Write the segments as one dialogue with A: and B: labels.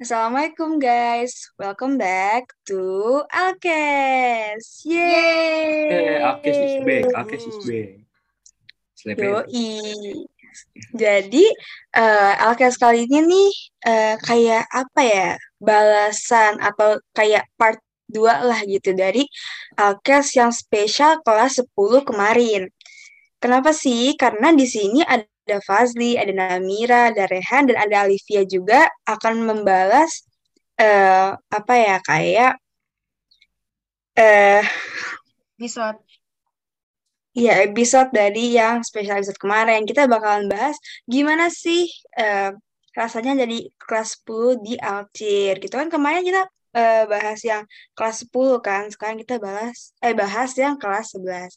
A: Assalamualaikum guys, welcome back to Alkes. Yeay!
B: Eh, Alkes is back, Alkes is back.
A: Yoi. Jadi eh Alkes kali ini nih eh, kayak apa ya? Balasan atau kayak part 2 lah gitu dari Alkes yang spesial kelas 10 kemarin. Kenapa sih? Karena di sini ada Fazli, ada Namira, ada Rehan, dan ada Alivia juga akan membalas eh apa ya kayak eh
C: episode
A: ya episode dari yang spesial episode kemarin. Kita bakalan bahas gimana sih eh, rasanya jadi kelas 10 di Alcir gitu kan kemarin kita eh, bahas yang kelas 10 kan. Sekarang kita bahas eh bahas yang kelas 11.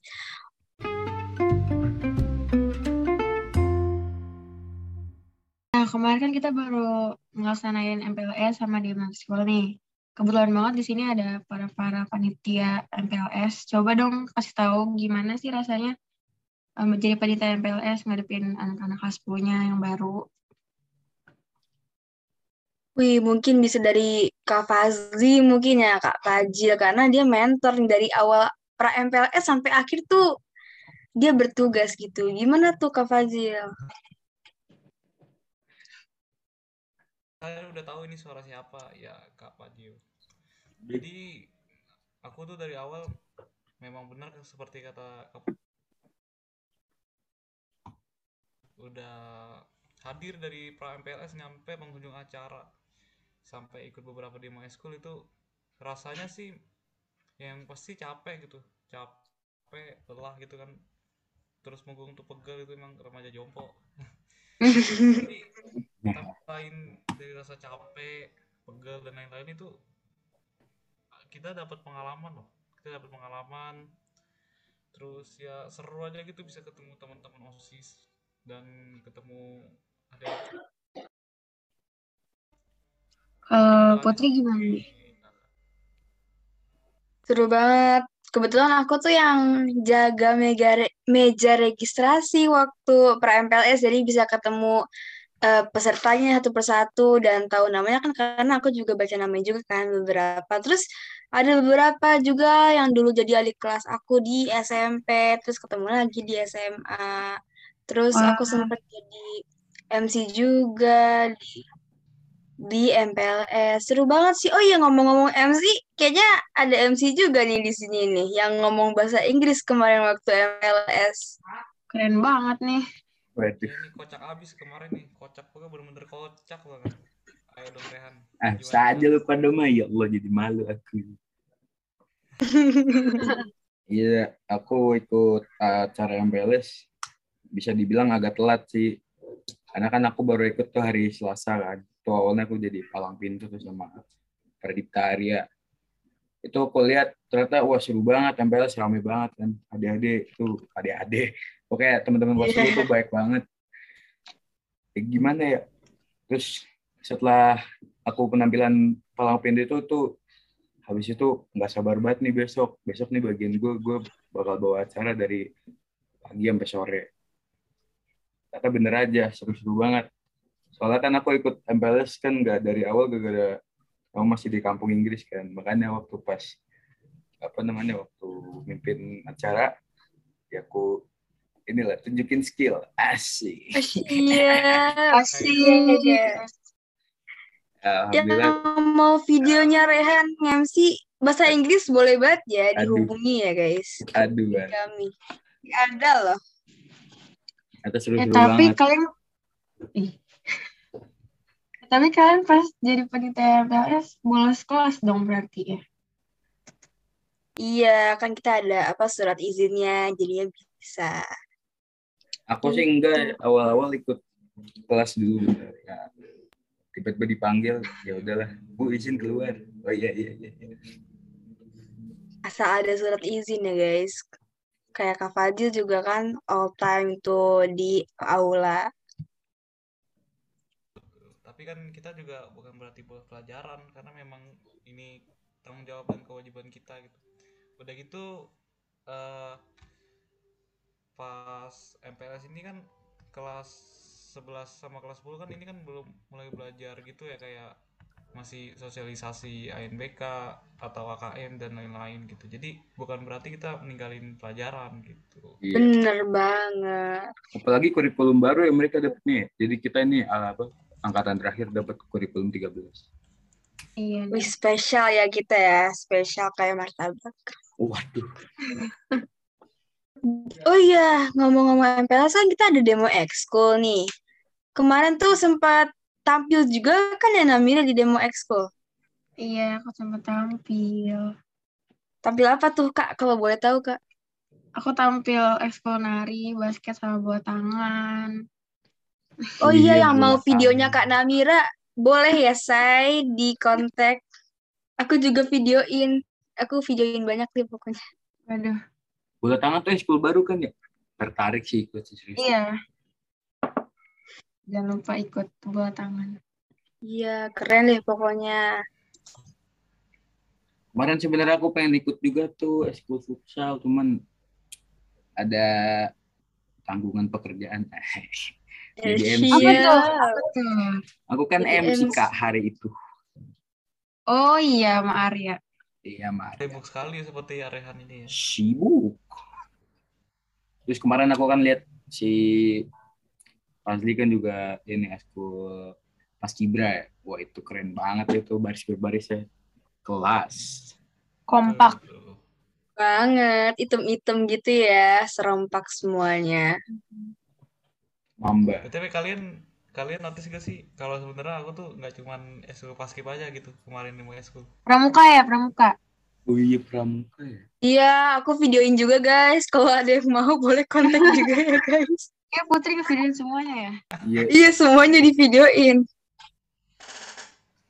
C: Nah, kemarin kan kita baru ngelaksanain MPLS sama di Maxwell nih. Kebetulan banget di sini ada para-para panitia MPLS. Coba dong kasih tahu gimana sih rasanya eh, menjadi panitia MPLS ngadepin anak-anak kelas 10-nya yang baru.
A: Wih, mungkin bisa dari Kak Fazli mungkin ya Kak Fajil karena dia mentor dari awal pra MPLS sampai akhir tuh dia bertugas gitu. Gimana tuh Kak Fazil?
D: Kalian udah tahu ini suara siapa? Ya, Kak Padio. Jadi, aku tuh dari awal memang benar seperti kata Kak udah hadir dari pra MPLS nyampe penghujung acara sampai ikut beberapa demo school itu rasanya sih yang pasti capek gitu. Capek lelah gitu kan. Terus menggung tuh pegel itu emang remaja jompo. Tapi lain dari rasa capek pegel dan lain-lain itu kita dapat pengalaman loh. Kita dapat pengalaman. Terus ya seru aja gitu bisa ketemu teman-teman osis dan ketemu ada
C: Eh, Putri gimana nih?
A: Seru banget. Kebetulan aku tuh yang jaga meja, re- meja registrasi waktu pra MPLS, jadi bisa ketemu eh, pesertanya satu persatu dan tahu namanya kan karena aku juga baca namanya juga kan beberapa. Terus ada beberapa juga yang dulu jadi adik kelas aku di SMP, terus ketemu lagi di SMA. Terus aku
C: Wah.
A: sempat jadi MC juga di di MPLS. Seru banget sih. Oh iya ngomong-ngomong MC, kayaknya ada MC juga nih di sini nih yang ngomong bahasa Inggris kemarin waktu MPLS.
C: Keren banget nih.
B: Waduh.
D: ini kocak abis kemarin nih kocak pokoknya bener-bener kocak banget ayo dong Rehan
B: Ah, saja lu pada mah ya Allah jadi malu aku. Iya, aku ikut acara MPLS bisa dibilang agak telat sih. Karena kan aku baru ikut tuh hari Selasa kan. Tuh awalnya aku jadi palang pintu tuh sama Perdipta Arya. Itu aku lihat ternyata wah seru banget MPLS rame banget kan. Adik-adik tuh adik-adik. Pokoknya teman-teman
A: Iya.
B: itu baik banget. Ya, gimana ya? Terus setelah aku penampilan palang pintu itu tuh habis itu nggak sabar banget nih besok besok nih bagian gue gue bakal bawa acara dari pagi sampai sore kata bener aja seru-seru banget soalnya kan aku ikut MPLS kan nggak dari awal gara-gara kamu masih di kampung Inggris kan makanya waktu pas apa namanya waktu mimpin acara ya aku inilah tunjukin skill asik
A: Iya,
C: Asik.
A: Yang
B: alhamdulillah
A: mau videonya Rehan MC bahasa Inggris boleh banget ya
B: Aduh.
A: dihubungi ya guys
B: aduh
A: kami. Ada loh.
B: Ternyata
C: Eh,
B: seru-seru
C: tapi
B: banget
C: kalian Ih. Tapi kalian pas jadi panitia MPLS bolos kelas dong berarti ya.
A: Iya, kan kita ada apa surat izinnya, jadinya bisa.
B: Aku sih enggak awal-awal ikut kelas dulu ya, tiba-tiba dipanggil ya udahlah bu izin keluar oh iya iya iya
A: Asal ada surat izin ya guys. Kayak Kak Fadil juga kan all time tuh di aula.
D: Tapi kan kita juga bukan berarti buat pelajaran karena memang ini tanggung jawab dan kewajiban kita gitu udah gitu eh MPLS ini kan kelas 11 sama kelas 10 kan ini kan belum mulai belajar gitu ya kayak masih sosialisasi ANBK atau AKM dan lain-lain gitu. Jadi bukan berarti kita meninggalin pelajaran gitu.
B: Iya.
A: Bener banget.
B: Apalagi kurikulum baru yang mereka dapat nih. Jadi kita ini ala apa? Angkatan terakhir dapat kurikulum 13.
C: Iya.
A: Wih, spesial ya kita ya. Spesial kayak martabak.
B: Waduh.
A: Oh iya, ngomong-ngomong MPLS kan kita ada demo ekskul nih. Kemarin tuh sempat tampil juga kan ya Namira di demo ekskul.
C: Iya, aku sempat tampil.
A: Tampil apa tuh Kak, kalau boleh tahu Kak?
C: Aku tampil ekskul nari, basket sama bola tangan.
A: Oh iya, yang mau
B: bola
A: videonya. Kak Namira, boleh ya saya di kontak. Aku juga videoin. Aku videoin banyak sih pokoknya.
C: Waduh.
B: Bola tangan tuh ekskul baru kan ya? Tertarik sih ikut sih serius.
C: Iya. Jangan lupa ikut bola tangan.
A: Iya, keren deh pokoknya.
B: Kemarin sebenarnya aku pengen ikut juga tuh ekskul futsal, cuman ada tanggungan pekerjaan. Jadi MC.
C: Apa tuh? Apa tuh?
B: Aku kan
A: Jadi
B: MC
A: MC.
B: kak hari itu.
C: Oh iya, Ma Arya.
B: Iya, Mar.
D: Sibuk sekali seperti Arehan ini ya.
B: Sibuk. Terus kemarin aku kan lihat si Fazli kan juga ini ekskul Pas Kibra ya. Wah itu keren banget itu baris berbarisnya. Kelas.
C: Kompak.
A: Banget, item-item gitu ya, serempak semuanya.
B: Mamba.
D: BTW kalian kalian notice gak sih kalau sebenarnya aku tuh nggak cuman eskul paskib aja gitu kemarin di mau eskul.
C: Pramuka ya, pramuka.
B: Oh iya pramuka ya.
A: Iya, aku videoin juga guys. Kalau ada yang mau boleh kontak juga ya guys.
C: Ya Putri ngevideoin semuanya ya.
B: Iya.
A: Iya, semuanya di videoin.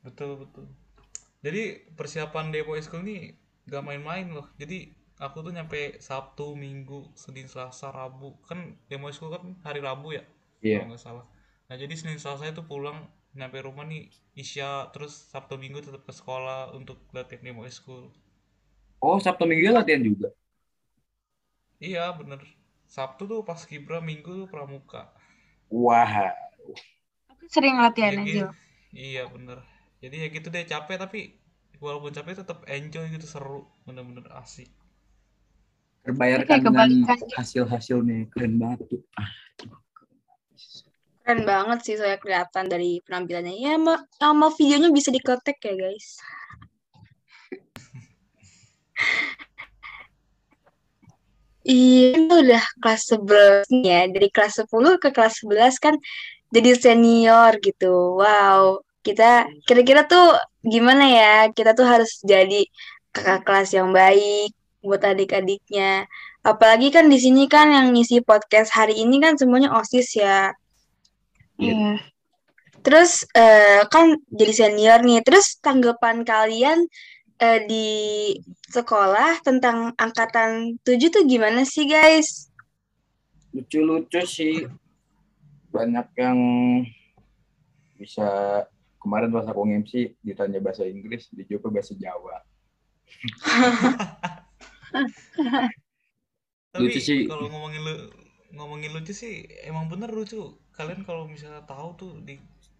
D: Betul betul. Jadi persiapan demo eskul ini gak main-main loh. Jadi aku tuh nyampe Sabtu, Minggu, Senin, Selasa, Rabu. Kan demo eskul kan hari Rabu ya,
B: Iya.
D: kalau nggak salah. Nah jadi Senin, Selasa itu pulang nyampe rumah nih Isya terus Sabtu Minggu tetap ke sekolah untuk latihan demo eskul.
B: Oh Sabtu Minggu latihan juga.
D: Iya bener. Sabtu tuh pas kibra, Minggu tuh pramuka.
B: Wah.
C: Aku sering latihan
D: Ya
C: aja.
D: Iya bener. Jadi ya gitu deh capek tapi walaupun capek tetap enjoy gitu seru, bener-bener asik.
B: Terbayarkan dengan hasil-hasilnya keren banget tuh. Ah,
A: Keren banget sih saya kelihatan dari penampilannya. Ya, mau, yang mau videonya bisa di kontak ya guys. Iya, ini udah kelas 11 nih ya. Dari kelas 10 ke kelas 11 kan jadi senior gitu. Wow, kita kira-kira tuh gimana ya? Kita tuh harus jadi kakak kelas yang baik buat adik-adiknya. Apalagi kan di sini kan yang ngisi podcast hari ini kan semuanya OSIS ya.
C: Iya.
A: Terus eh, kan jadi senior nih. Terus tanggapan kalian eh, di sekolah tentang angkatan 7 tuh gimana sih, guys?
B: lucu-lucu sih. Banyak yang bisa kemarin pas aku MC ditanya bahasa Inggris, dijawab bahasa Jawa.
D: Tapi
B: Lucu sih.
D: kalau ngomongin lu ngomongin lucu sih emang bener lucu. Kalian kalau misalnya tahu tuh di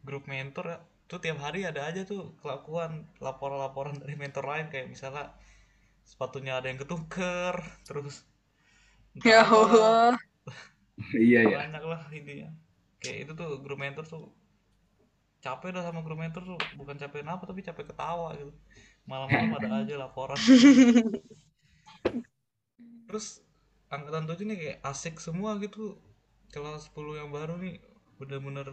D: grup mentor ya, tuh tiap hari ada aja tuh kelakuan laporan-laporan dari mentor lain kayak misalnya sepatunya ada yang ketuker, terus
A: Ya Allah.
B: iya ya.
D: banyak lah intinya. Kayak itu tuh grup mentor tuh capek dah sama grup mentor tuh bukan capek apa tapi capek ketawa gitu. Malam-malam ada aja laporan. Terus angkatan 7 nih kayak asik semua gitu. Kelas 10 yang baru nih bener-bener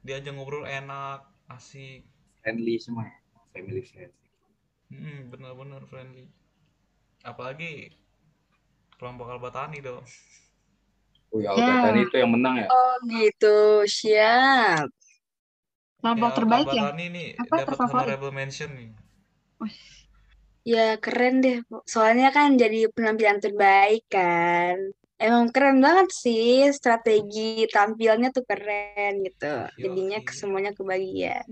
D: diajak ngobrol enak, asik.
B: Friendly semua. ya. Family friendly.
D: Hmm, bener-bener friendly. Apalagi kelompok Albatani dong.
B: Oh ya,
C: Ya.
B: Albatani itu yang menang ya.
A: Oh gitu, siap.
C: Kelompok
D: Ya,
C: terbaik ya?
D: Albatani nih
C: Apa
D: dapat honorable mention nih.
A: Ya keren deh. Soalnya kan jadi penampilan terbaik kan. Emang keren banget sih strategi tampilnya tuh keren gitu. Jadinya
D: Yoi.
A: semuanya kebagian.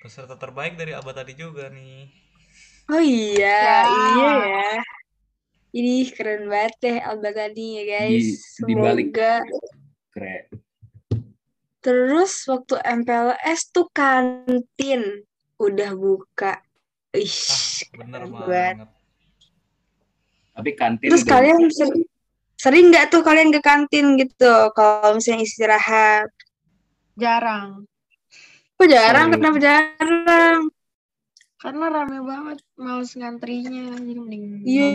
D: Peserta terbaik dari Albatani juga nih.
A: Oh iya,
C: Ya.
A: iya ya. Ini keren banget deh Alba tadi ya guys.
B: Di- di balik-
A: Semoga
B: keren.
A: Terus waktu MPLS tuh kantin udah buka. Ih,
D: ah bener
A: banget.
D: banget
B: Tapi kantin
A: Terus
B: udah
A: kalian sering, sering nggak tuh kalian ke kantin gitu kalau misalnya istirahat?
C: Jarang.
A: Kok jarang?
B: Sering.
A: Kenapa jarang?
C: Karena rame banget. Males ngantrinya. Jadi mending
A: Iya,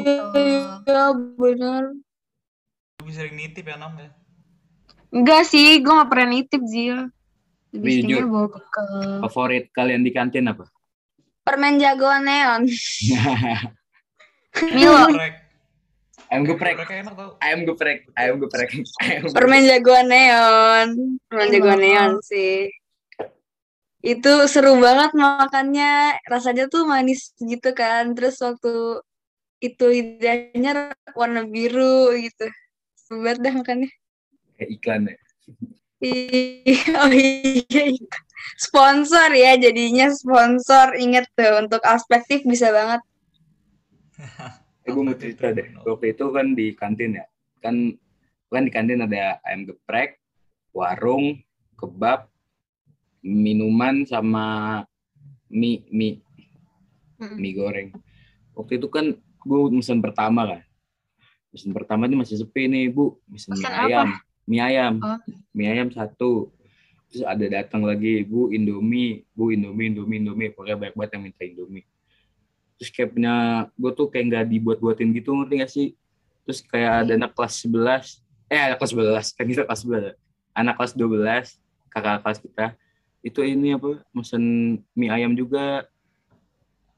C: motor.
A: bener.
D: lebih sering nitip ya Nam ya
C: Enggak sih, gue gak pernah nitip Zil. Lebih seringnya bawa bekal.
B: Favorit kalian di kantin apa?
A: Permen jagoan neon.
C: Milo.
B: ayam geprek, ayam geprek, ayam geprek. Ayam geprek.
A: Permen jagoan neon. Permen
C: Iya.
A: jagoan neon sih. Itu seru banget makannya. Rasanya tuh manis gitu kan. Terus waktu itu lidahnya warna biru gitu. Seru banget dah makannya.
B: Kayak iklan ya.
A: Oh iya, iya. Sponsor ya jadinya sponsor. Ingat tuh untuk aspektif bisa banget.
B: Gue mau cerita deh. Waktu itu kan di kantin ya. Kan kan di kantin ada ayam geprek, warung, kebab, minuman sama mie mie
C: Mm-mm.
B: mie goreng. Waktu itu kan gue mesen pertama kan. Mesen pertama ini masih sepi nih bu. Mie
C: Pesan apa?
B: ayam. Mie ayam.
C: Oh.
B: Mie ayam satu. Terus ada datang lagi bu Indomie, bu Indomie, Indomie, Indomie. Pokoknya banyak banget yang minta Indomie. Terus kayak punya gue tuh kayak nggak dibuat-buatin gitu ngerti gak sih? Terus kayak ada anak kelas 11, eh anak kelas 11, kan kita kelas 11. Anak kelas 12, kakak kelas kita, itu ini apa, mesen mie ayam juga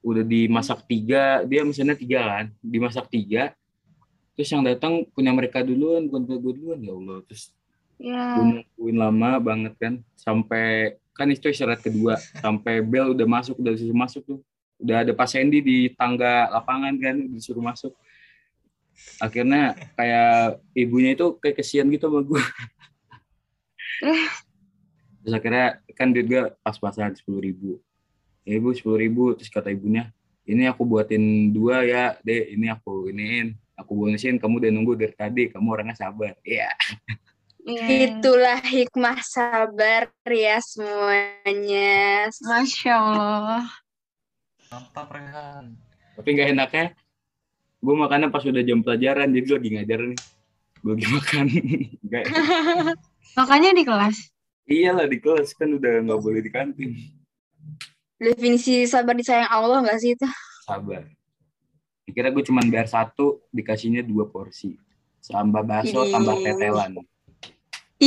B: udah dimasak tiga, dia mesennya tiga kan, dimasak tiga, terus yang datang punya mereka duluan, bukan gue duluan, ya Allah. Terus
C: Ya.
B: gue nungguin lama banget kan, sampai, kan itu istirahat kedua, sampai bel udah masuk, udah disuruh masuk tuh. Udah ada Pak Sandy di tangga lapangan kan, disuruh masuk. Akhirnya kayak ibunya itu kayak kesian gitu sama gue. Terus akhirnya kan duit gue pas-pasan sepuluh ribu. Ya ibu sepuluh ribu, terus kata ibunya, ini aku buatin dua ya, deh ini aku iniin, aku bonusin, kamu udah nunggu dari tadi, kamu orangnya sabar. Iya.
C: Iya.
A: Itulah hikmah sabar ya semuanya.
C: Masya Allah.
D: mantap Rehan
B: Tapi nggak enaknya, gue makannya pas udah jam pelajaran, jadi gue lagi ngajar nih. Gue lagi makan. Nggak enak.
C: Makanya di kelas.
B: Iyalah di kelas kan udah nggak boleh di kantin.
A: Definisi sabar disayang Allah nggak sih itu?
B: Sabar. Dikira gue cuman bayar satu, dikasihnya dua porsi. Tambah bakso, tambah tetelan.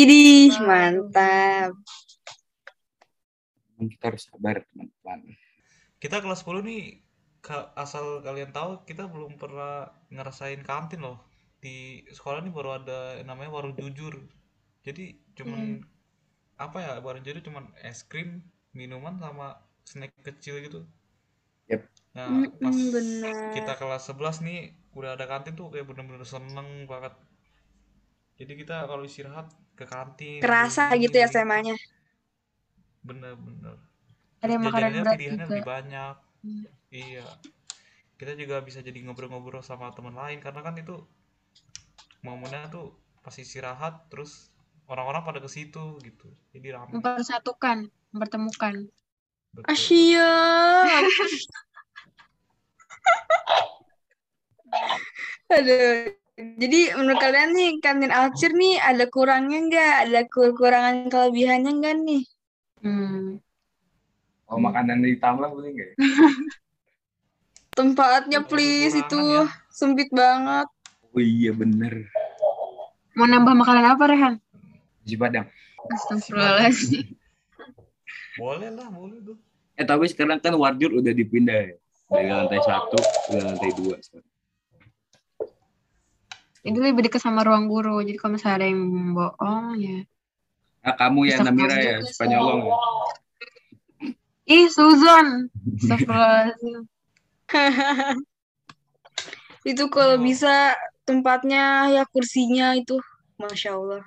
A: Idih, mantap.
B: Kita harus sabar, teman-teman.
D: kita kelas 10 nih asal kalian tahu kita belum pernah ngerasain kantin loh di sekolah nih baru ada yang namanya warung jujur jadi cuman apa ya warung jujur cuman es krim minuman sama snack kecil gitu
B: Yep.
D: nah pas
A: benar.
D: kita kelas 11 nih udah ada kantin tuh kayak bener-bener seneng banget jadi kita kalau istirahat ke kantin
A: Kerasa
D: beli
A: gitu ya
D: ini,
A: SMA-nya.
D: bener-bener
C: Ada makanan berat
D: pilihannya
C: juga.
D: lebih banyak
C: Hmm.
D: iya kita juga bisa jadi ngobrol-ngobrol sama teman lain karena kan itu momennya tuh pas istirahat terus orang-orang pada ke situ gitu jadi ramai
C: Mempersatukan, mempertemukan.
A: Asia. Aduh. Jadi menurut kalian nih kantin Alcir nih ada kurangnya nggak? Ada kekurangan kelebihannya nggak nih?
C: Hmm.
B: Oh, makanan ditambah boleh nggak ya?
A: Tempatnya please itu
D: ya.
A: sempit banget.
B: Oh iya bener.
C: Mau nambah makanan apa, Rehan?
B: Nasi Padang.
C: Astagfirullahaladzim.
D: boleh lah boleh tuh
B: Eh tapi sekarang kan Warjur udah dipindah ya. Dari lantai satu ke lantai dua. sekarang.
C: Itu lebih dekat sama ruang guru. Jadi kalau misalnya ada yang bohong, ya.
B: Ah, kamu ya Namira ya, suka nyolong ya?
C: Ih, Suzon. Astagfirullahaladzim.
A: Itu kalau
D: Oh.
A: bisa tempatnya ya kursinya itu, masya Allah.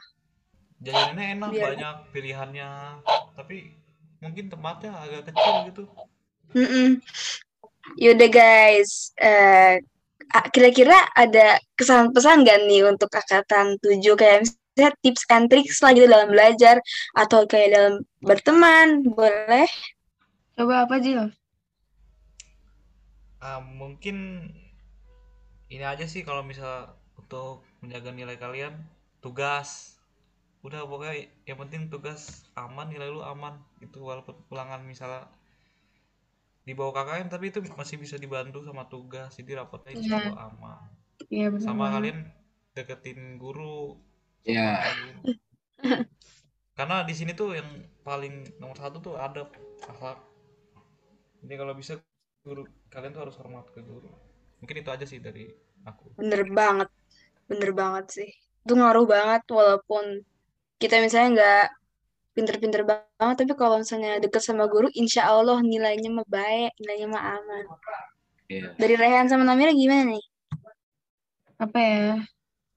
D: jajanannya enak
A: Biar-
D: banyak pilihannya tapi mungkin tempatnya agak kecil gitu
A: Mm-mm. Yaudah guys, eh, a- kira-kira ada kesan pesan gak nih untuk angkatan 7 kayak misalnya tips and tricks lah gitu dalam belajar atau kayak dalam berteman, boleh?
C: Coba apa Jil?
D: Ah, mungkin ini aja sih kalau misal untuk menjaga nilai kalian tugas udah pokoknya yang penting tugas aman nilai lu aman gitu walaupun ulangan misalnya di bawah KKN tapi itu masih bisa dibantu sama tugas jadi rapotnya insya
C: Iya.
D: Allah aman.
C: Iya benar
D: sama kalian deketin guru
B: Iya.
D: karena di sini tuh yang paling nomor satu tuh adab akhlak. Jadi kalau bisa guru kalian tuh harus hormat ke guru. Mungkin itu aja sih dari aku.
A: Bener banget, bener banget sih. Itu ngaruh banget walaupun kita misalnya nggak pinter-pinter banget, tapi kalau misalnya deket sama guru, insya Allah nilainya mah baik, nilainya mah aman.
B: Iya.
A: Dari Rehan sama Namira gimana nih?
C: Apa ya?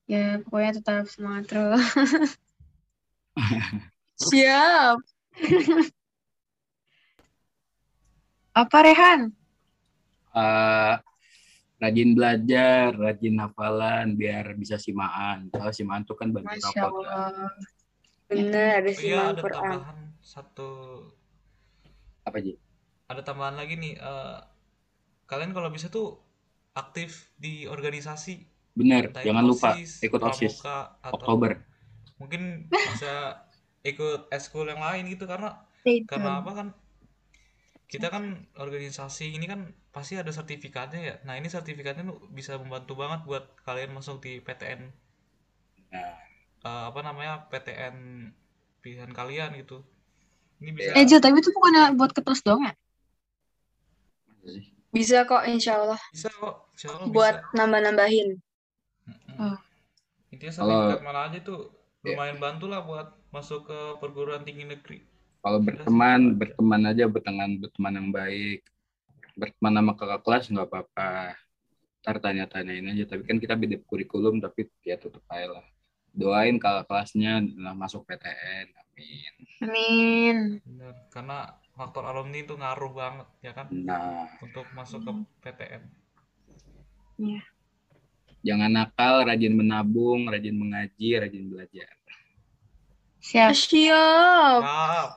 C: Ya pokoknya tetap semangat terus.
A: Siap.
C: Apa Rehan?
B: Eh, rajin belajar, rajin hafalan biar bisa simaan. Kalau simaan tuh kan bantu
C: Masya
B: rapot
C: Allah.
A: Bener, ada
D: oh iya ada
A: Quran.
D: tambahan satu
B: Apa Ji?
D: ada tambahan lagi nih eh, kalian kalau bisa tuh aktif di organisasi itu
B: jangan lupa
D: OSIS,
B: ikut OSIS Oktober.
D: mungkin bisa ikut eskul yang lain gitu karena
C: Stay
D: karena apa kan kita kan organisasi ini kan pasti ada sertifikatnya ya nah ini sertifikatnya tuh bisa membantu banget buat kalian masuk di PTN
B: Nah,
D: eh, apa namanya PTN pilihan kalian gitu ini bisa
C: Eh Jil, tapi itu bukan buat ketus doang ya?
B: sih?
A: Bisa kok, insya Allah.
D: bisa kok insya Allah
A: Buat
D: bisa
A: nambah-nambahin.
C: Oh.
D: intinya
B: Kalau-
D: sertifikat mana aja tuh
B: Iya.
D: lumayan bantu lah buat masuk ke perguruan tinggi negeri
B: Kalau berteman, berteman aja berteman berteman yang baik. Berteman sama kakak kelas nggak apa-apa. Ntar tanya-tanyain aja. Tapi kan kita beda kurikulum, tapi ya tutup aja lah. Doain kakak kelasnya lah masuk PTN. Amin.
C: Amin.
D: Bener. karena faktor alumni itu ngaruh banget ya kan
B: Nah,
D: untuk masuk ke PTN
B: jangan nakal, rajin menabung, rajin mengaji, rajin belajar.
C: Siap.
A: Siap.
D: Siap.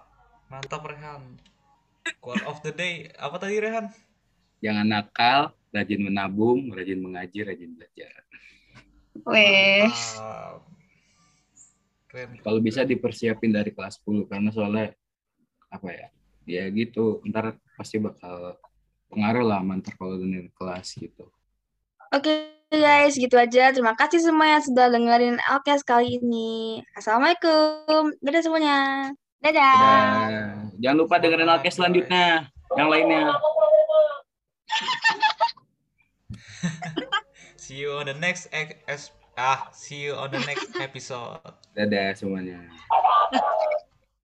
D: Mantap Rehan. Quote of the day. Apa tadi Rehan?
B: Jangan nakal, rajin menabung, rajin mengaji, rajin belajar.
C: Wes.
D: Mantap. Keren.
B: Kalau bisa dipersiapin dari kelas 10 karena soalnya apa ya? Ya gitu, ntar pasti bakal pengaruh lah ntar kalau dengerin kelas gitu.
A: Oke guys, gitu aja. Terima kasih semua yang sudah dengerin Alkes kali ini. Assalamualaikum. Dadah semuanya. Dadah.
B: Dadah. Jangan lupa dengerin Alkes selanjutnya, yang lainnya.
D: See you on the next e- es- ah, see you on the next episode.
B: Dadah semuanya.